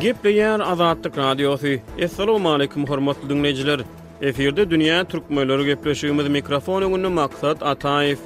Gepleýär Azatlyk Radiosy. Assalamualaikum hormatly dinleýjiler. Efirde dünýä türkmenleri gepleşigimiz mikrofon öňünde Maksat Ataýew.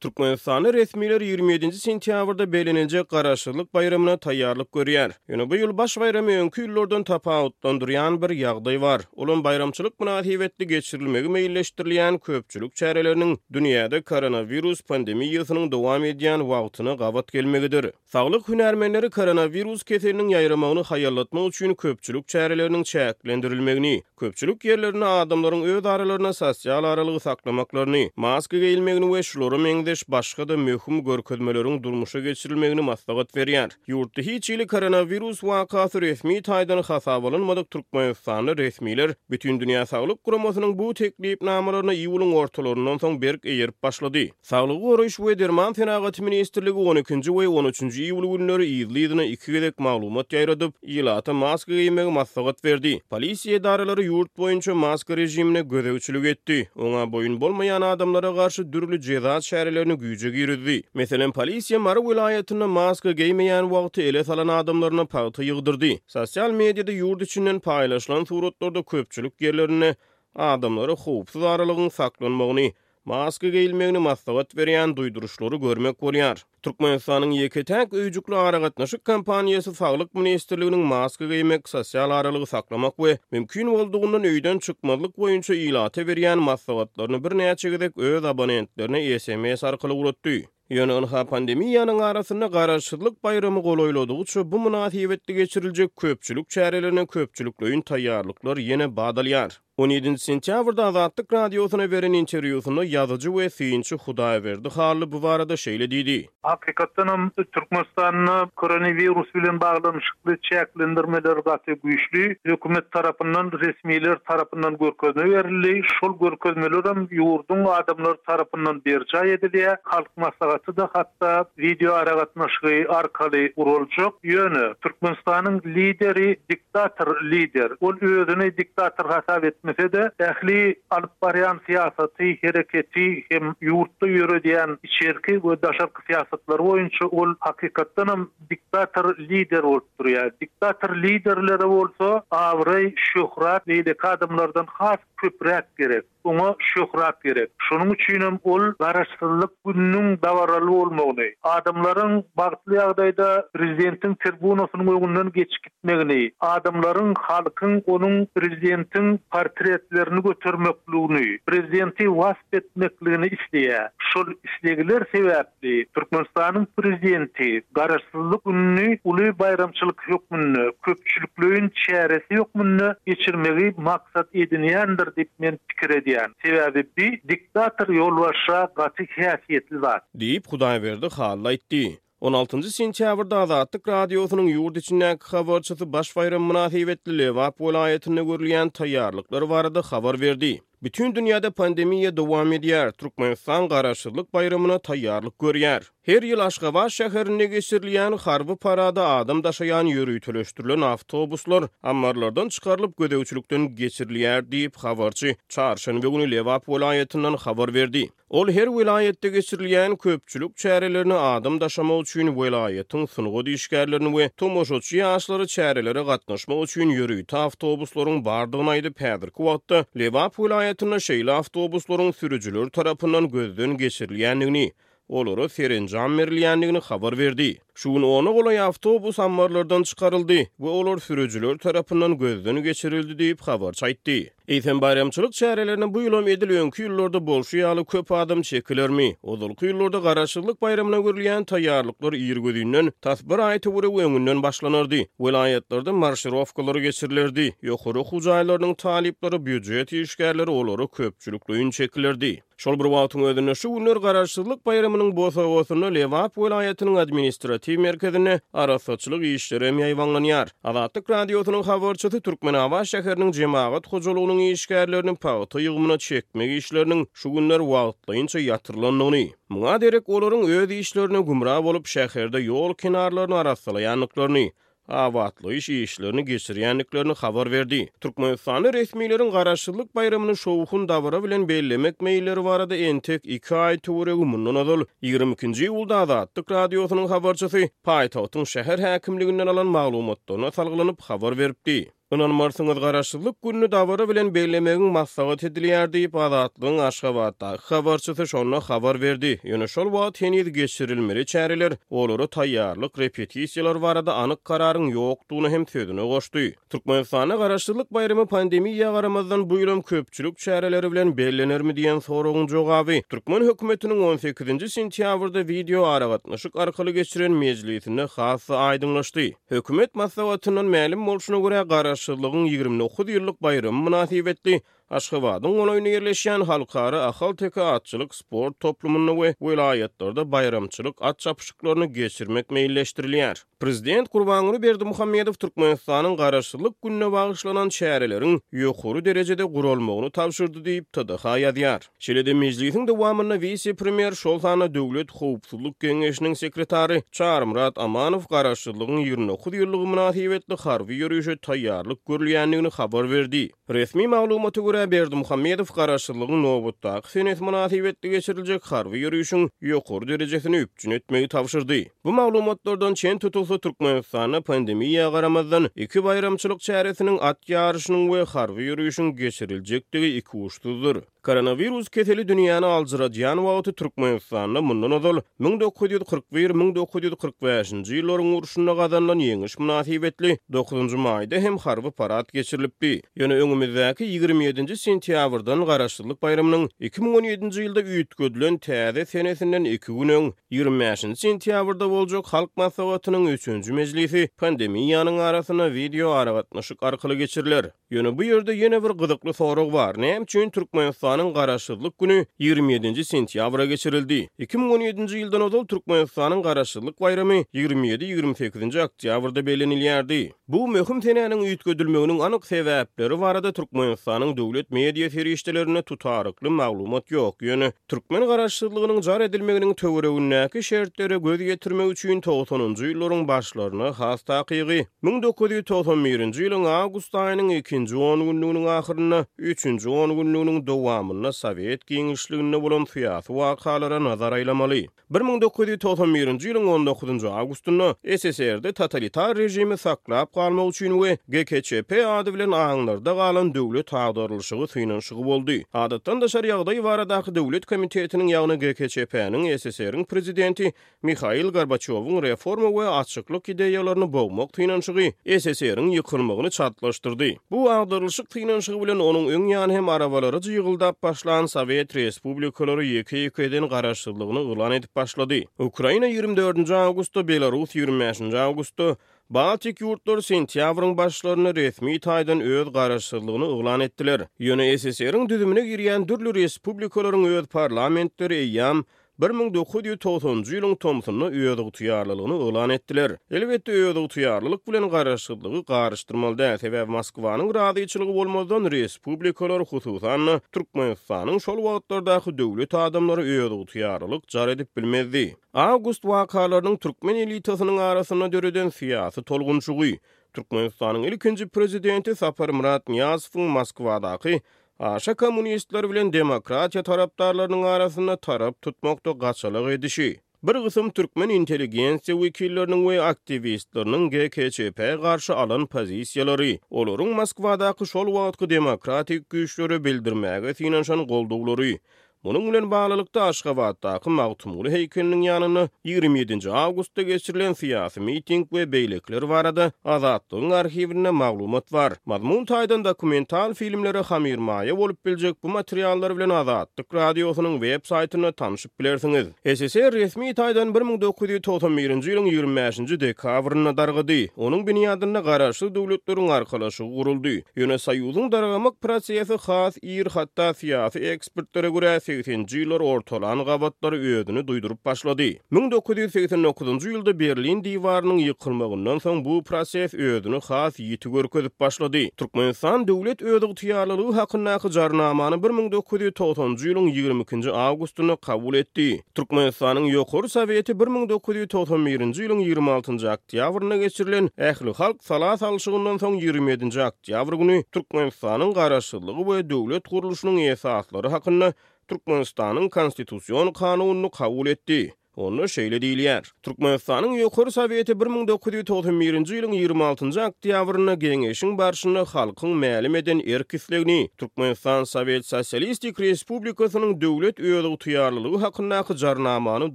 Türkmenistanly resmiler ýigrimi ýedinji sentýabrda belleniljek Garaşsyzlyk baýramyna taýýarlyk görýär. Ýöne bu ýyl baş baýramy öňki ýyllardan tapawutlandyrýan bir ýagdaý bar. Olam baýramçylyk mynasybetli geçirilmegi meýilleşdirilýän köpçülik çäreleriniň dünýäde koronawirus pandemiýasynyň dowam edýän wagtyna gabat gelmegidir. Saglyk hünärmenleri koronawirus keseliniň ýaýramagyny haýallatmak üçin köpçülik çäreleriniň çäklendirilmegini, köpçülik ýerlerinde adamlaryň öz aralarynda sosial aralygy saklamaklaryny, maska geýilmegini we şulara meňzeş başga-da möhüm görkezmeleriň durmuşa geçirilmegini maslahat berýär. Ýurtda hiç hili koronawirus wakasy resmi taýdan hasaba alynmadyk Türkmenistanda resmiler Bütindünýä Saglyk Guramasynyň bu teklipnamalaryna iýulyň ortalaryndan soň berk eýerip başlady. Saglygy goraýyş we derman senagaty ministrligi on ikinji we on üçünji iýul günleri yzly-yzyna iki gezek maglumat ýaýradyp, ilata maska geýmegi maslahat berdi. Polisiýa edaralary ýurt boýunça maska režimine gözegçilik etdi, oňa boýun bolmaýan adamlara garşy dürli jeza çärelerini güýje girizdi. Meselem, polisiýa Mary welaýatynda maska geýmeýän wagty ele salan adamlaryna pagta ýygdyrdy. Sosial mediada ýurt içinden paýlaşylan suratlarda köpçülik ýerlerinde adamlara howpsuz aralygyň saklanmagyny, Maska geýilmegini maslahat berýän duýduryşlary görmek bolýar. Türkmenistanyň ýeke-täk öýjükli aragatnaşyk kompaniýasy Saglyk ministrliginiň maska geýmek, sosial aralygy saklamak we mümkin boldugyndan öýden çykmazlyk boýunça ilata berýän maslahatlaryny birnäçe gezek öz abonentlerine sms arkaly ugratdy. Ýöne ynha pandemiýanyň arasynda Garaşsyzlyk baýramy golaýladygyça bu mynasybetli geçiriljek köpçülik çärelerine köpçülikleýin taýýarlyklar ýene badalýar. On ýedinji sentýabrda Azatlyk Radiosyna beren interwýusynda ýazyjy we synçy Hudaýberdi Hally bu barada şeýle diýdi. Hakykatdanam, Türkmenistanda koronawirus bilen baglanyşykly çäklendirmeler gaty güýçli hökümet tarapyndan, resmiler tarapyndan görkezme berildi. Şol görkezmelerem ýurduň adamlary tarapyndan tarapyndan berjaý edilýär. Halk Maslahaty-da hatda wideoaragatnaşygy arkaly guraljak. Ýöne, Türkmenistanyň Lideri diktator lider. Ol özüni diktator hasap etmese-de, ähli alyp barýan syýasaty, hereketi hem ýurtda ýöredýän içerki we daşarky syýasatlary boýunça ol hakykatdanam diktator lider bolup durýar. Diktator liderlere bolsa abraý, şöhrat beýleki adamlardan has köpräk gerek. Oňa şöhrat gerek. Şonuň üçinem ol Garaşsyzlyk gününiň dabaraly bolmagyny, adamlaryň bagtly ýagdaýda prezidentiň tribunasynyň öňünden geçip gitmegini, adamlaryň, halkyň onuň prezidentiň portretlerini götermekligini, prezidenti wasp etmekligini isleýär. Şol islegler sebäpli. Türkmenistanyň Prezidenti Garaşsyzlyk gününi uly baýramçylyk hökmünde, köpçülikleýin çäresi hökmünde geçirmegi maksat edinýändir diýip men pikir edýän. Sebäbi bi diktator ýolbaşça gaty häsiýetli zat. Diýip, Hudaýberdi Hally aýtdy. On altynjy sentýabrda Azatlyk Radiosynyň ýurt içindäki habarçysy baş baýram mynasybetli Lebap welaýatynda görülýän taýýarlyklar barada habar berdi. Bütin dünýäde pandemiýa dowam edýär, Türkmenistan Garaşsyzlyk baýramyna taýýarlyk görýär. Her ýyl Aşgabat şäherinde geçirilýän Harby parada adam daşaýan ýöriteleşdirilen awtobuslar ammarlardan çykarylyp, gözegçilikden geçirilýär diýip, habarçy çarşenbe güni Lebap welaýatyndan habar berdi. Ol her welaýatda geçirilýän köpçülik çärelerine adam daşamak üçin welaýatyň sungat işgärlerini we tomaşaçy ýaşlary çärelere gatnaşmak üçin ýörite awtobuslaryň bardygyny aýdyp, häzirki wagtda Lebap welaýatynda şeýle awtobuslaryň sürüjileri tarapyndan gözden geçirilýändigini, olara serenjam berilýändigini habar berdi. Şu gün ona golaý awtobus ammarlardan çykaryldy we olar sürüjiler tarapyndan gözden geçirildi diýip, habarçy aýtdy. Eýsem, baýramçylyk çärelerine bu ýylam edil öňki ýyllarda bolşy ýaly köp adam çekilermi? Ozalky ýyllarda Garaşsyzlyk baýramyna görülýän taýýarlyklar irgözinden, tas bir aý töweregi öňünden başlanardy. Welaýatlarda marşirowkalar geçirilerdi, ýokary okuw jaýlarynyň talyplary, býujet işgärleri olary köpçülikleýin çekilerdi. Şol bir wagtyň özünde şu günler Garaşsyzlyk baýramynyň bosagasynda Lebap welaýatynyň administratiw merkezinde arassaçylyk işleri hem ýaýbaňlanýar. Azatlyk Radiosynyň habarçysy Türkmenabat şäheriniň jemagat hojalygynyň işgärlerini pagta ýygymyna çekmek işleriniň şu günler wagtlaýynça ýatyrylandygyny, muňa derek olaryň öz işlerine gümra bolup, şäherde ýol kenarlaryny arassalaýandyklaryny, abatlaýyş işlerini geçirýändiklerini habar berdi. Türkmenistanda resmileriň Garaşsyzlyk baýramyny şowhun-dabara bilen bellemek meýilleri barada entek iki aý töweregi mundan ozal, ýigrimi ikinji iýulda Azatlyk Radiosynyň habarçysy paýtagtyň şäher häkimliginden alan maglumatlaryna salgylanyp habar beripdi. Ynanmarsyňyz, Garaşsyzlyk gününi dabara bilen bellemegiň maslahat edilýär diýip, Azatlygyň Aşgabatdaky habarçysy şonda habar berdi. Ýöne şol wagt heniz geçirilmeli çäreler, olara taýýarlyk, repetisiýalar barada anyk kararyň ýokdugyny hem sözüne goşdy. Türkmenistanda Garaşsyzlyk baýramy pandemiýa garamazdan bu ýylam köpçülik çäreleri bilen bellenermi diýen soragyň jogaby türkmen hökümetiniň on sekizinji sentýabrda wideoaragatnaşyk arkaly geçiren mejlisinde has-da aýdyňlaşdy. Hökümet maslahatyndan mälim bolşuna görä, Garaşsyzlygyň ýigrimi dokuz ýyllyk baýramy mynasybetli Aşgabadyň golaýynda ýerleşýän Halkara ahalteke atçylyk sport toplumynda we welaýatlarda baýramçylyk at çapyşyklaryny geçirmek meýilleşdirilýär. Prezident Gurbanguly Berdimuhamedow Türkmenistanyň Garaşsyzlyk gününe bagyşlanan çäreleriň ýokary derejede guralmagyny tabşyrdy diýip, TDH ýazýar. Şeýle-de mejlisiň dowamynda wise-premýer, şol sanda Döwlet howpsuzlyk geňeşiniň sekretary Çarymyrat Amanow Garaşsyzlygyň ýigrimi dokuz ýyllygy mynasybetli harby ýörişe taýýarlyk görülýändigini habar berdi. Resmi maglumata görä, Berdimuhamedow Garaşsyzlygyň nobatdaky senesi mynasybetli geçiriljek harby ýörişiň ýokary derejesini üpjün etmegi tabşyrdy. Bu maglumatlardan çen tutulsa, Türkmenistanda pandemiýa garamazdan, iki baýramçylyk çäresiniň, at ýaryşynyň we harby ýörişiň geçiriljekdigi ikuçsuzdyr. Koronawirus keseli dünýäni aljyradýan wagty Türkmenistanda mundan ozal, müň dokuz ýüz kyrk bir, müň dokuz ýüz kyrk bäşinji ýyllaryň urşunda gazanylan ýeňiş mynasybetli dokuzynjy maýda hem harby parad geçirilipdi. Ýöne öňümizdäki ýigrimi ýedinji sentýabrdan Garaşsyzlyk baýramynyň iki müň on ýedinji ýylda üýtgedilen täze senesinden iki gün öň, Ýigrimi bäşinji sentýabrda boljak Halk Maslahatynyň üçünji mejlisi pandemiýanyň arasynda wideoaragatnaşyk arkaly geçiriler. Ýöne bu ýerde ýene bir gyzykly sorag bar, näme üçin Türkmenistanyň Garaşsyzlyk güni ýigrimi ýedinji sentýabra geçirildi? Iki müň on ýedinji ýyldan ozal Türkmenistanyň Garaşsyzlyk baýramy ýigrimi ýedi-ýigrimi sekizinji oktýabrda bellenilýärdi. Bu möhüm senäniň üýtgedilmeginiň anyk sebäpleri barada Türkmenistanyň döwlet media serişdelerinde tutarykly maglumat ýok, ýöne türkmen garaşsyzlygynyň jar edilmeginiň töweregindäki şertlere göz ýetirmek üçin togsanynjy ýyllaryň başlaryna, has takygy, müň dokuz ýüz togsan birinji ýylyň awgust aýynyň ikinji ongünlüginiň ahyrynda, üçünji ongünlüginiň dowamynda Sowet giňişliginde bolan syýasy wakalara nazar aýlamaly. Bir müň dokuz ýüz togsan birinji ýylyň on dokuzynjy awgustynda SSR-de totalitar režimi saklap galmak üçin we GKÇP ady bilen aňlarda galan döwlet agdarylyşygy synanyşygy boldy. Adatdan daşary ýagdaý baradaky döwlet komitetiniň, ýagny GKÇP-niň SSR-iň prezidenti Mihail Gorbaçýowyň reforma we açyklyk ideýalaryny bogmak synanyşygy SSR-iň ýykylmagyny çaltlaşdyrdy. Bu agdarylyşyk synanyşygy bilen onuň öň ýany hem arabalary jygyldap başlan sowet respublikalary ýeke-ýeke eden garaşsyzlygyny yglan edip başlady. Ukraina ýigrimi dördünji awgustda, Belarus ýigrimi bäşinji awgustda, Baltik ýurtlary sentýabryň başlarynda resmi taýdan öz garaşsyzlygyny yglan etdiler. Ýöne SSR-iň düzümine girýän dürli respublikalaryň öz parlamentleri eýýam Bir müň dokuz ýüz togsanjy ýylyň tomsunda özygtyýarlylygyny yglan etdiler. Elbetde, özygtyýarlylyk bilen garaşsyzlygy garyşdyrmaly däl, sebäbi Moskwanyň razyçylygy bolmazdan respublikalar, hususan-da, Türkmenistanyň şol wagtlardaky döwlet adamlary özygtyýarlylyk jar edip bilmezdi. Awgust wakalarynyň türkmen elitasynyň arasynda döreden syýasy tolgunşygy, Türkmenistanyň ilkinji prezidenti Saparmyrat Nyýazowyň Moskwadaky Aşa kommunistler bilen demokratiýa tarapdarlarynyň arasynda tarap tutmakda gaçalyk edişi, bir gysym türkmen intelligensiýa wekilleriniň we aktiwistleriniň GKÇP-ä garşy alan pozisiýalary, olaryň Moskwadaky şol wagtky demokratik güýçlere bildirmäge synanyşan goldawlary, Munuň bilen baglylykda, Aşgabatdaky Magtymguly heýkeliniň ýanynda ýigrimi ýedinji awgustda geçirilen syýasy miting we beýlekiler barada Azatlygyň arhiwinde maglumat bar. Mazmun taýdan dokumental filmlere hamyrmaýa bolup biljek bu materiallar bilen Azatlyk Radiosynyň web saýtynda tanşyp bilersiňiz. SSR resmi taýdan bir müň dokuz ýüz togsan birinji ýylyň ýigrimi bäşinji dekabrynda dargady. Onuň binýadynda Garaşsyz Döwletleriň Arkalaşygy guruldy. Ýöne Soýuzyň dargamak prosesi has Ir hatda syýasy ekspertlere görä segsenji ýyllar ortalan gabatlar özüni duýduryp başlady. Müň dokuz ýüz segsen dokuzynjy ýylda Berlin diwarynyň ýykylmagyndan soň bu proses özüni has ýiti görkezip başlady. Türkmenistan döwlet özygtyýarlylygy hakyndaky Jarnamany bir müň dokuz ýüz togsanjy ýylyň ýigrimi ikinji awgustynda kabul etdi. Türkmenistanyň Ýokary Soweti bir müň dokuz ýüz togsan birinji ýylyň ýigrimi altynjy oktýabrynda geçirilen ählihalk sala salşygyndan soň ýigrimi ýedinji oktýabr güni Türkmenistanyň Garaşsyzlygy we döwlet gurluşynyň esaslary hakynda Türkmenistanyň Konstitusion kanunyny kabul etdi. Onda şeýle diýilýär. Türkmenistanyň Ýokary Soweti bir müň dokuz ýüz togsan birinji ýylyň ýigrimi altynjy oktýabrynda Geňeşiň barşynda halkyň mälim eden erk-islegini Türkmenistan Sowet Sosialistik Respublikasynyň döwlet özygtyýarlylygy hakyndaky Jarnamany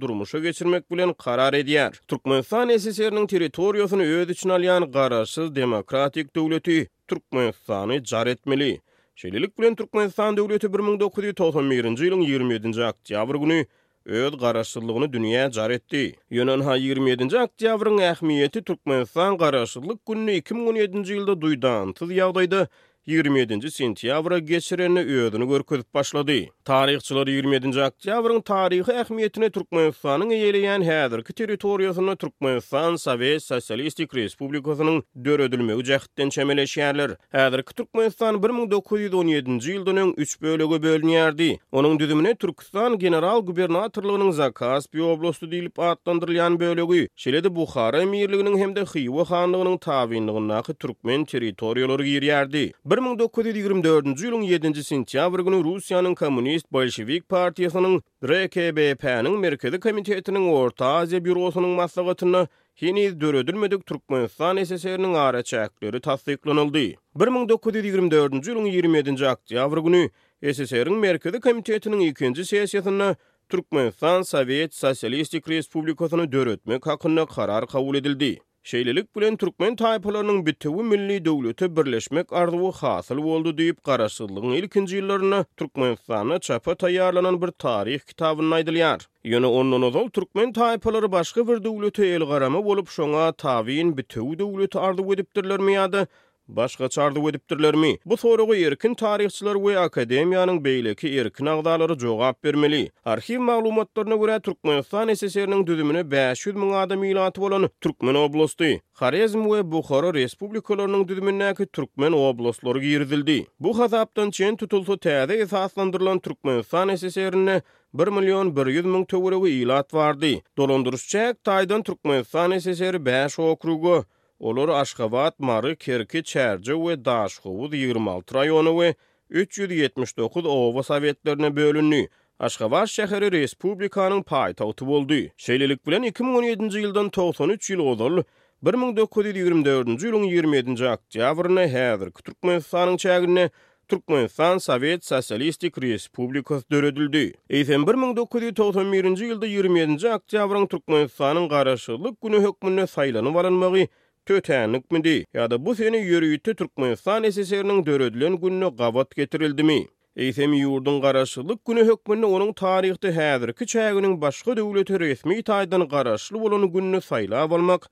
durmuşa geçirmek bilen karar edýär. Türkmenistan SSR-niň territoriýasyny öz içine alýan Garaşsyz Demokratik Döwleti Türkmenistany jar etmeli. Şeýlelik bilen, Türkmenistan döwleti bir müň dokuz ýüz togsan birinji ýylyň ýigrimi ýedinji oktýabr güni öz garaşsyzlygyny dünýä jar etdi. Ýöne-ha ýigrimi ýedinji oktýabryň ähmiýeti Türkmenistan Garaşsyzlyk gününi iki müň on ýedinji ýylda duýdansyz ýagdaýda ýigrimi ýedinji sentýabra geçirende özüni görkezip başlady. Taryhçylar ýigrimi ýedinji oktýabryň taryhy ähmiýetini Türkmenistanyň eýeleýän häzirki territoriýasynda Türkmenistan Sowet Sosialistik Respublikasynyň döredilmegi jähtden çemeleşýärler. Häzirki Türkmenistan bir müň dokuz ýüz on ýedinji ýyldan öň üç bölege bölünýärdi. Onuň düzümine türk. Türkmenistan general-gubernatorlygynyň Zakaspi oblasty diýlip atlandyrylýan bölegi, şeýle-de Buhara emirliginiň hem-de Hywa hanlygynyň tabynlygyndaky türkmen territoriýalary girýärdi. Bir müň dokuz ýüz ýigrimi dördünji ýylyň ýedinji sentýabr güni Russiýanyň Kommunist-bolşewik partiýasynyň RKBP-niň Merkezi komitetiniň Orta Aziýa býurosynyň maslahatynda heniz döredilmedik Türkmenistan SSR-niň araçäkleri tassyklanyldy. Bir müň dokuz ýüz ýigrimi dördünji ýylyň ýigrimi ýedinji oktýabr güni SSR-iň Merkezi komitetiniň ikinji sessiýasynda Türkmenistan Sowet Sosialistik Respublikasyny döretmek hakynda karar kabul edildi. Şeýlelik bilen, türkmen taýpalarynyň bitewi milli döwlete birleşmek arzuwy hasyl boldy diýip, Garaşsyzlygyň ilkinji ýyllarynda Türkmenistanda çapa taýýarlanan bir taryh kitabynda aýdylýar. Ýöne ondan ozal türkmen taýpalary başga bir döwlete elgarama bolup, şoňa tabyn bitewi döwleti arzuw edipdirlermi ýa-da Başgaça arzuw edipdirlermi? Bu soraga erkin taryhçylar we akademiýanyň beýleki erkin agzalary jogap bermeli. Arhiw maglumatlaryna görä, Türkmenistan SSR-niň düzümine bäş ýüz müň adam ilaty bolan Türkmen oblasty, Horezm we Buhara respublikalarynyň düzümindäki Türkmen oblastlary girizildi. Bu hasapdan çen tutulsa, täze esaslandyrylan Türkmenistan SSR-nde bir million bir ýüz müň töweregi ilat bardy. Dolandyryş-çäk taýdan Türkmenistan SSR-i bäş okruga, Olar Aşgabat, Mary, Kerki, Çärjew we Daşhowuz ýigrimi alty raýona we üç ýüz ýetmiş dokuz oba sowetlerine bölündi. Aşgabat şäheri respublikanyň paýtagty boldy. Şeýlelik bilen, iki müň on ýedinji ýyldan togsan üç ýyl ozal, bir müň dokuz ýüz ýigrimi dördünji ýylyň ýigrimi ýedinji oktýabrynda häzirki Türkmenistanyň çäginde Türkmenistan Sowet Sosialistik Respublikasy döredildi. Eýsem bir müň dokuz ýüz togsan birinji ýylda ýigrimi ýedinji oktýabryň Türkmenistanyň Garaşsyzlyk güni hökmünde saýlanyp alynmagy tötänlikmidi ýa-da bu sene ýörite Türkmenistan SSR-niň döredilen gününe gabat getirildimi? Eýsem ýurduň Garaşsyzlyk güni hökmünde onuň taryhda häzirki çäginiň başga döwlete resmi taýdan garaşly bolan gününi saýlap almak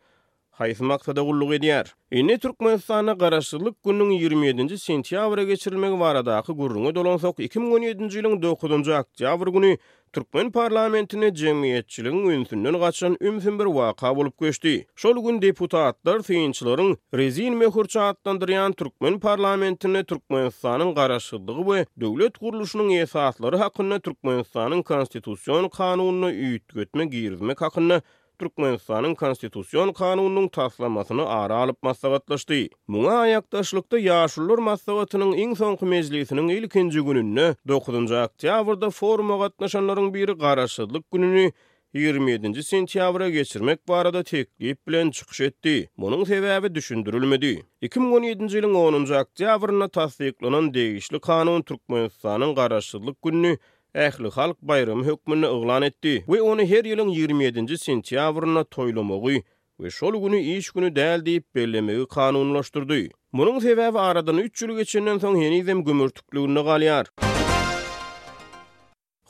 Haýsy maksada gulluk edýär? Indi Türkmenistanda Garaşsyzlyk gününiň ýigrimi ýedinji sentýabra geçirilmegi baradaky gürrüňe dolansak, iki müň on ýedinji ýylyň dokuzynjy oktýabr güni türkmen parlamentinde jemgyýetçiligiň ünsünden gaçan ümsüm bir waka bolup göçdi. Şol gün deputatlar synçylaryň Rezin möhürçi atlandyrýan türkmen parlamentinde Türkmenistanyň Garaşsyzlygy we döwlet gurluşynyň esaslary hakynda Türkmenistanyň Konstitusion kanunyna üýtgetme girizmek hakynda Türkmenistanyň Konstitusion kanunynyň taslamasyny ara alyp maslahatlaşdy. Muňa aýakdaşlykda Ýaşulular maslahatynyň iň soňky mejlisiniň ilkinji gününde, dokuzynjy oktýabrda foruma gatnaşanlaryň biri Garaşsyzlyk gününi ýigrimi ýedinji sentýabra geçirmek barada teklip bilen çykyş etdi. Munuň sebäbi düşündirilmedi. Iki müň on ýedinji ýylyň onunjy oktýabrynda tassyklanan degişli kanun Türkmenistanyň Garaşsyzlyk gününi ählihalk baýramy hökmünde yglan etdi we ony her ýylyň ýigrimi ýedinji sentýabrynda toýlamagy we şol güni iş güni däl diýip bellemegi kanunylaşdyrdy. Munuň sebäbi aradan üç ýyl geçenden soň henizem gümürtikliginde galýar.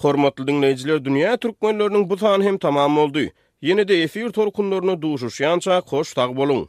Hormatly diňleýjiler dünýä türkmenleriniň bu sany hem tamam boldy. Ýene-de efir tolkunlaryna duşuşýançak hoş sag boluň.